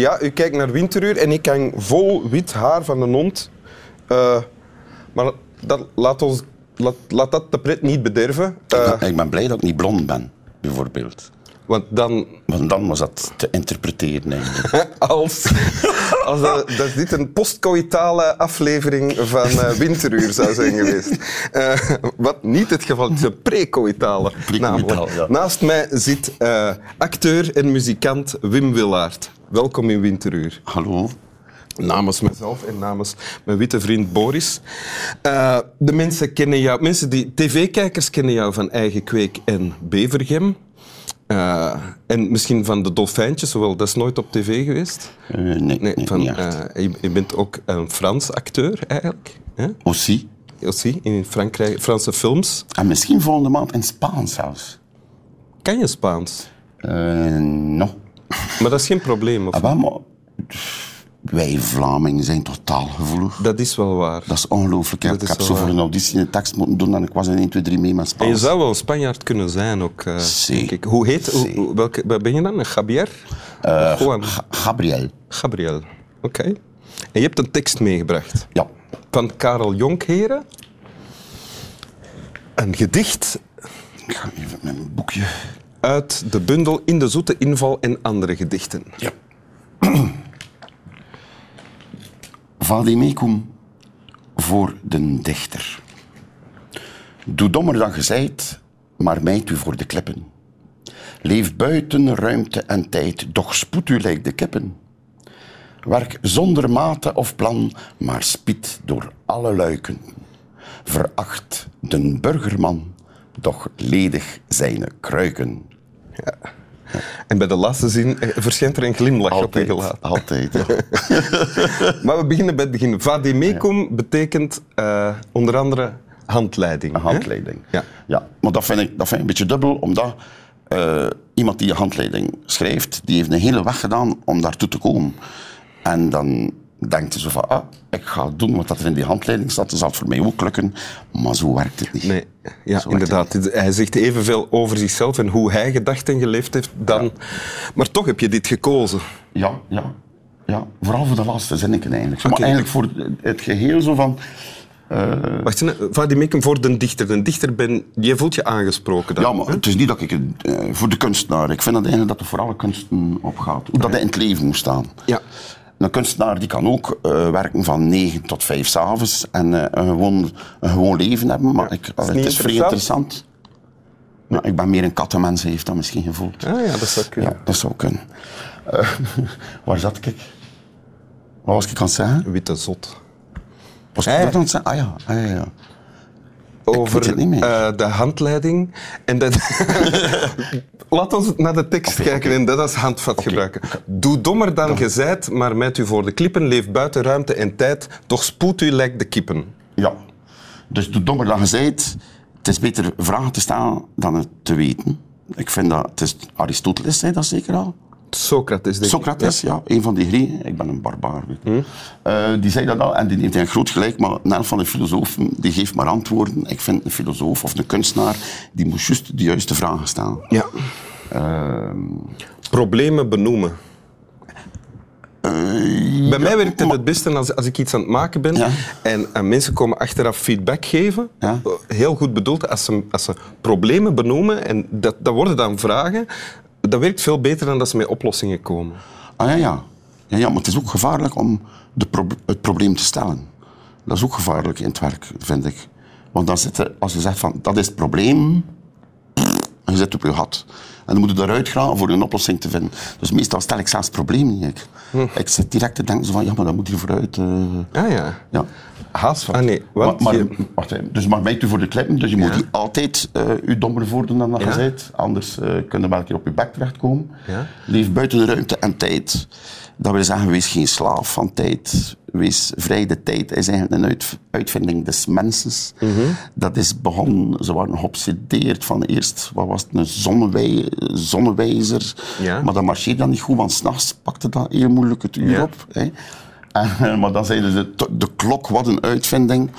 ja, u kijkt naar Winteruur en ik hang vol wit haar van een hond. Uh, maar dat, laat, ons, laat, laat dat de pret niet bederven. Uh, ik, ben, ik ben blij dat ik niet blond ben, bijvoorbeeld. Want dan... Want dan was dat te interpreteren eigenlijk. als, als dat, dit een postcoïtale aflevering van uh, Winteruur zou zijn geweest. Uh, wat niet het geval is, een pre-coïtale. ja. Naast mij zit uh, acteur en muzikant Wim Willaert. Welkom in Winteruur. Hallo. Namens mezelf en namens mijn witte vriend Boris. de mensen kennen jou, mensen die tv-kijkers kennen jou van Eigen Kweek en Bevergem. Uh, en misschien van de dolfijntjes, zowel dat is nooit op tv geweest? Uh, nee, nee, van, niet uh, je, je, bent ook een Frans acteur eigenlijk. Hè? Aussi. Aussi, in Frankrijk, Franse films. En misschien volgende maand in Spaans zelfs. Kan je Spaans? no. Maar dat is geen probleem, of? Ah, maar wij Vlamingen zijn totaal gevoelig. Dat is wel waar. Dat is ongelooflijk. Ik heb zo voor een auditie een tekst moeten doen en ik was in 1, 2, 3 mee met Spaans. En je zou wel Spanjaard kunnen zijn ook. Uh, Hoe heet, hoe, welke, ben je dan? Gabier? Uh, Gabriel. Gabriel, oké. Okay. En je hebt een tekst meegebracht. Ja. Van Karel Jonkheren. Een gedicht. Ik ga even mijn boekje. Uit de bundel In de Zoete Inval en andere gedichten. Ja. Vademecum voor den dichter. Doe dommer dan gezeid, maar mijt u voor de klippen. Leef buiten ruimte en tijd, doch spoed u lijkt de kippen. Werk zonder mate of plan, maar spied door alle luiken. Veracht den burgerman, doch ledig zijn kruiken. Ja. En bij de laatste zin eh, verschijnt er een glimlach altijd, op je gelaat. Altijd, ja. maar we beginnen bij het begin. Vademecum ja. betekent uh, onder andere handleiding. Een handleiding. Ja. ja. Maar dat vind, ik, dat vind ik een beetje dubbel, omdat uh, iemand die een handleiding schrijft, die heeft een hele weg gedaan om daartoe te komen. En dan denkt zo van, ah, ik ga doen wat er in die handleiding staat, dat zal het voor mij ook lukken. Maar zo werkt het niet. Nee, ja, inderdaad. Hij zegt evenveel over zichzelf en hoe hij gedacht en geleefd heeft dan... Ja. Maar toch heb je dit gekozen. Ja, ja. ja. Vooral voor de laatste zinneken eigenlijk. Okay. Maar eigenlijk voor het geheel zo van... Uh... Wacht even, voor de dichter. De dichter ben, je voelt je aangesproken dan. Ja, maar het is niet dat ik... Uh, voor de kunstenaar. Ik vind dat eigenlijk dat er voor alle kunsten opgaat. Hoe dat hij in het leven moet staan. Ja. Een kunstenaar die kan ook uh, werken van 9 tot 5 s'avonds en uh, een, gewoon, een gewoon leven hebben. Maar ik, het is, vrij interessant. Ja, ik ben meer een kattenmens, heeft dat misschien gevoeld. Ah ja, dat zou kunnen. Ja, dat zou kunnen. Uh, waar zat ik? Wat was ik aan het zeggen? Witte zot. Was ik dat aan het zeggen? Ah ja, ah, ja, ja over uh, de handleiding. En dat Laat ons naar de tekst okay, kijken okay. en dat als handvat okay. gebruiken. Doe dommer dan, gezeid, maar met u voor de klippen. Leef buiten ruimte en tijd, toch spoed u lijkt de kippen. Ja, dus doe dommer dan gezeid. Het is beter vragen te stellen dan het te weten. Ik vind dat, het is Aristoteles zei dat zeker al. Socrates, denk Socrates, ja. ja. een van die drie. Ik ben een barbaar. Uh, die zei dat al en die heeft een groot gelijk, maar een van de filosofen die geeft maar antwoorden. Ik vind een filosoof of een kunstenaar, die moet juist de juiste vragen stellen. Ja. Uh, Problemen benoemen. Uh, Bij mij werkt het maar, het beste als, als ik iets aan het maken ben ja. en, en, mensen komen achteraf feedback geven. Ja. Heel goed bedoeld, als ze, als ze problemen benoemen en dat, dat worden dan vragen, dat werkt veel beter dan dat ze met oplossingen komen. Ah ja, ja. ja, ja maar het is ook gevaarlijk om de het probleem te stellen. Dat is ook gevaarlijk in het werk, vind ik. Want dan zit er, als je zegt van dat is het probleem, en je zit op je gat. En dan moet je eruit gaan voor een oplossing te vinden. Dus meestal stel ik zelfs het probleem niet. Ik, hm. ik zit direct te denken zo van, ja, maar dat moet hier vooruit. Uh... Ah ja. ja. Haast van. Ah nee, want maar, maar, je... wacht even. Dus maar bijt u voor de klippen, dus je Ja. moet niet altijd uh, u dommer voordoen dan dat Ja. je bent. Anders uh, kun je wel een keer op je bek terechtkomen. Ja. Leef buiten de ruimte en tijd. Dat wil zeggen, wees geen slaaf van tijd. Wees vrij. De tijd is eigenlijk een uit, uitvinding des mensens. Mhm. Dat is begonnen, ze waren geobsedeerd van eerst, wat was het, een zonnewij, zonnewijzer. Ja. Maar dat marcheerde dan niet goed, want s'nachts pakte dat heel moeilijk het uur Ja. op. Hè. En, maar dan zeiden ze, de, de klok, wat een uitvinding.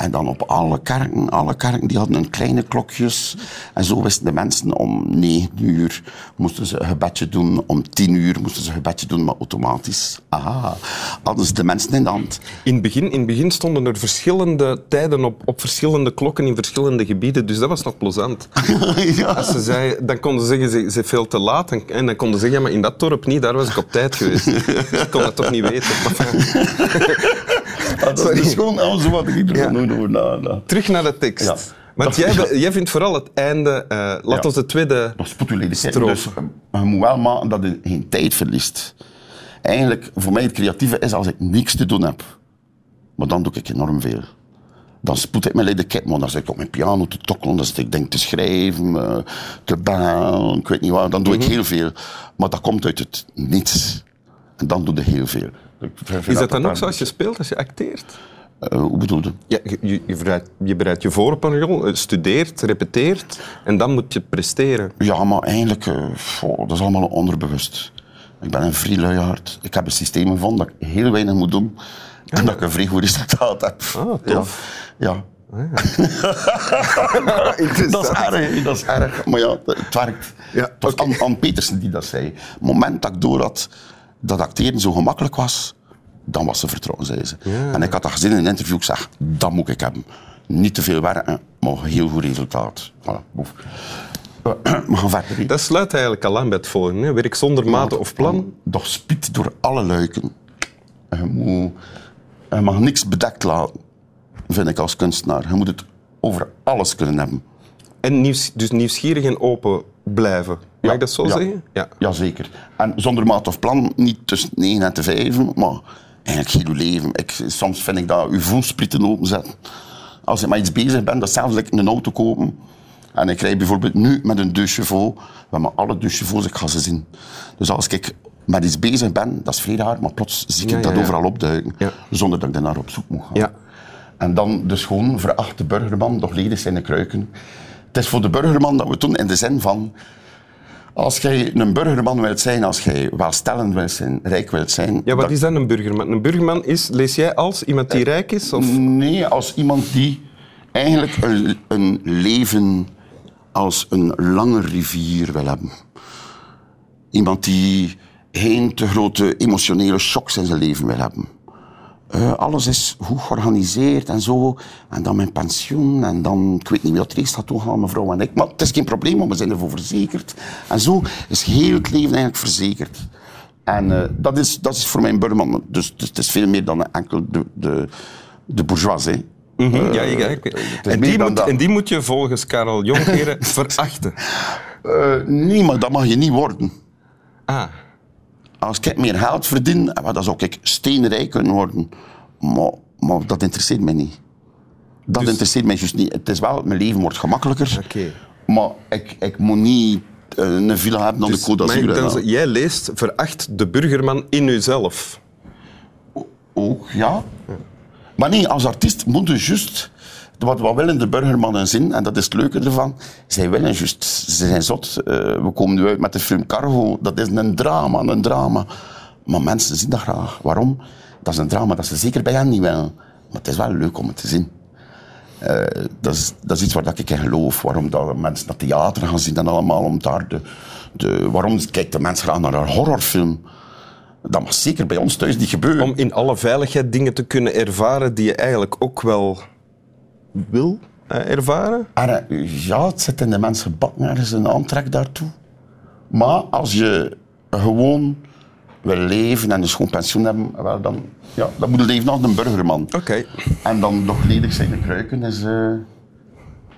En dan op alle kerken, alle kerken die hadden een kleine klokjes. En zo wisten de mensen om 9 uur moesten ze een gebedje doen. Om 10 uur moesten ze een gebedje doen, maar automatisch. Aha, hadden ze de mensen in de hand. In het begin, in het begin stonden er verschillende tijden op, op verschillende klokken in verschillende gebieden, dus dat was nog plezant. ja. Als ze zei, dan konden ze zeggen, ze, ze veel te laat. En, en dan konden ze zeggen, ja, maar in dat dorp niet, daar was ik op tijd geweest. ik kon dat toch niet weten. Dat is gewoon alles wat ik er Ja. nooit over na. terug naar de tekst. Ja. Want jij, jij vindt vooral het einde, eh, laat Ja. ons de tweede... Dat. Dus je moet wel maken dat je geen tijd verliest. Eigenlijk, voor mij het creatieve is als ik niks te doen heb. Maar dan doe ik enorm veel. Dan spoed ik mijn leden kip, maar dan zit ik op mijn piano te tokkelen, dan zit ik denk te schrijven, eh, te baan, ik weet niet wat. Dan doe ik heel veel. Maar dat komt uit het niets. En dan doe je heel veel. Is dat dan ook zo als je speelt, als je acteert? Eh, hoe bedoel je? Ja, je, je, bereidt, je bereidt je voor op een rol, eh, studeert, repeteert en dan moet je presteren. Ja, maar eigenlijk, eh, dat is allemaal onderbewust. Ik ben een vrij luiaard. Ik heb een systeem gevonden dat ik heel weinig moet doen. En dat ik een vrij goed resultaat heb. Ah, tof. Ja. dat is erg, dat is erg. Maar ja, het werkt. Ja, Het was Anne Petersen die dat zei. Het moment dat ik door had dat acteren zo gemakkelijk was, dan was ze vertrouwen, zei ze. En ik had dat gezien in een interview. Ik zeg, dat moet ik hebben. Niet te veel werken, maar heel goed resultaat. Voilà, boef. We gaan verder. hè. Dat sluit eigenlijk al aan bij het volgende. hè. Werk zonder mate of plan. Doch spiet door alle luiken. Je, moet, je mag niks bedekt laten, vind ik als kunstenaar. Je moet het over alles kunnen hebben. En nieuws, dus nieuwsgierig en open blijven. Mag ik dat zo zeggen? Ja. Jazeker. En zonder maat of plan, niet tussen 9 en te 5, maar eigenlijk heel uw leven. Ik, soms vind ik dat uw voelsprieten openzetten. Als ik met iets bezig ben, dat is zelfs like een auto kopen. En ik rijd bijvoorbeeld nu met een deux chevaux. We hebben alle deux chevaux, ik ga ze zien. Dus als ik met iets bezig ben, dat is vrij raar, maar plots zie ik Ja, dat ja. overal opduiken. Zonder dat ik daarnaar op zoek moet gaan. Ja. En dan dus gewoon verachte burgerman, doch ledig zijn de kruiken. Het is voor de burgerman dat we doen in de zin van... Als jij een burgerman wilt zijn, als jij welstellend wilt zijn, rijk wilt zijn... ja, wat dat- is dan een burgerman? Een burgerman is, lees jij als iemand die rijk is? Of? Nee, als iemand die eigenlijk een, een leven als een lange rivier wil hebben. Iemand die geen te grote emotionele shocks in zijn leven wil hebben. Eh, alles is goed georganiseerd en zo. En dan mijn pensioen. En dan, ik weet niet wie dat er gaat toegaan, mevrouw en ik. Maar het is geen probleem, want we zijn ervoor verzekerd. En zo is heel het leven eigenlijk verzekerd. En eh, dat, is, dat is voor mijn burgerman. Dus, dus het is veel meer dan enkel de, de, de bourgeoisie. Mhm, ja, ja, is en, die moet, en die moet je volgens Karel Jongheren verachten. Eh, nee, maar dat mag je niet worden. Ah, Als ik meer geld verdien, eh, dan zou ik steenrijk kunnen worden. Maar, maar dat interesseert mij niet. Dat interesseert mij juist niet. Het is wel, mijn leven wordt gemakkelijker. Oké. Maar ik, ik moet niet eh, een villa hebben dus de Côte mag ik d'Azur. dan jij leest veracht de burgerman in jezelf. Ook, ja. Maar nee, als artiest moet je juist... Wat, wat willen de burgermannen zien, en dat is het leuke ervan, zij willen juist, ze zijn zot. Eh, we komen nu uit met de film Cargo, dat is een drama, een drama. Maar mensen zien dat graag. Waarom? Dat is een drama dat ze zeker bij hen niet willen. Maar het is wel leuk om het te zien. Eh, dat, is, dat is iets waar ik in geloof. Waarom dat mensen naar theater gaan zien en allemaal. Om daar de, de, waarom kijkt de mens graag naar een horrorfilm? Dat mag zeker bij ons thuis niet gebeuren. Om in alle veiligheid dingen te kunnen ervaren die je eigenlijk ook wel wil eh, ervaren. En, eh, ja, het zit in de mensen bakken ergens een aantrek daartoe. Maar als je gewoon wil leven en een schoon pensioen hebben, wel, dan, ja, dan moet je leven als een burgerman. Oké. En dan nog ledig zijn de kruiken is, eh,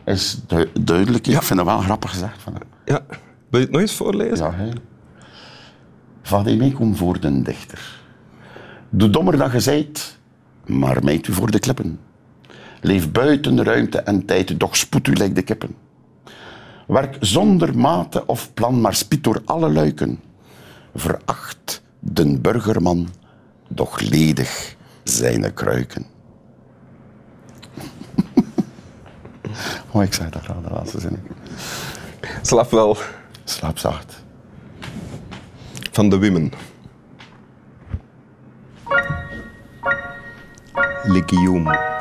is du- duidelijk. Ik vind het wel grappig gezegd. Van, hem. Ja. Wil je het nog eens voorlezen? ja, die mee komt voor de dichter. Doe dommer dan je zijt, maar mijt u voor de klippen. Leef buiten ruimte en tijd, doch spoed u lijkt de kippen. Werk zonder mate of plan, maar spiet door alle luiken. Veracht den burgerman, doch ledig zijn kruiken. oh, ik zei dat graag, de laatste zin. Slaap wel Slaap zacht. van de Women. Legume.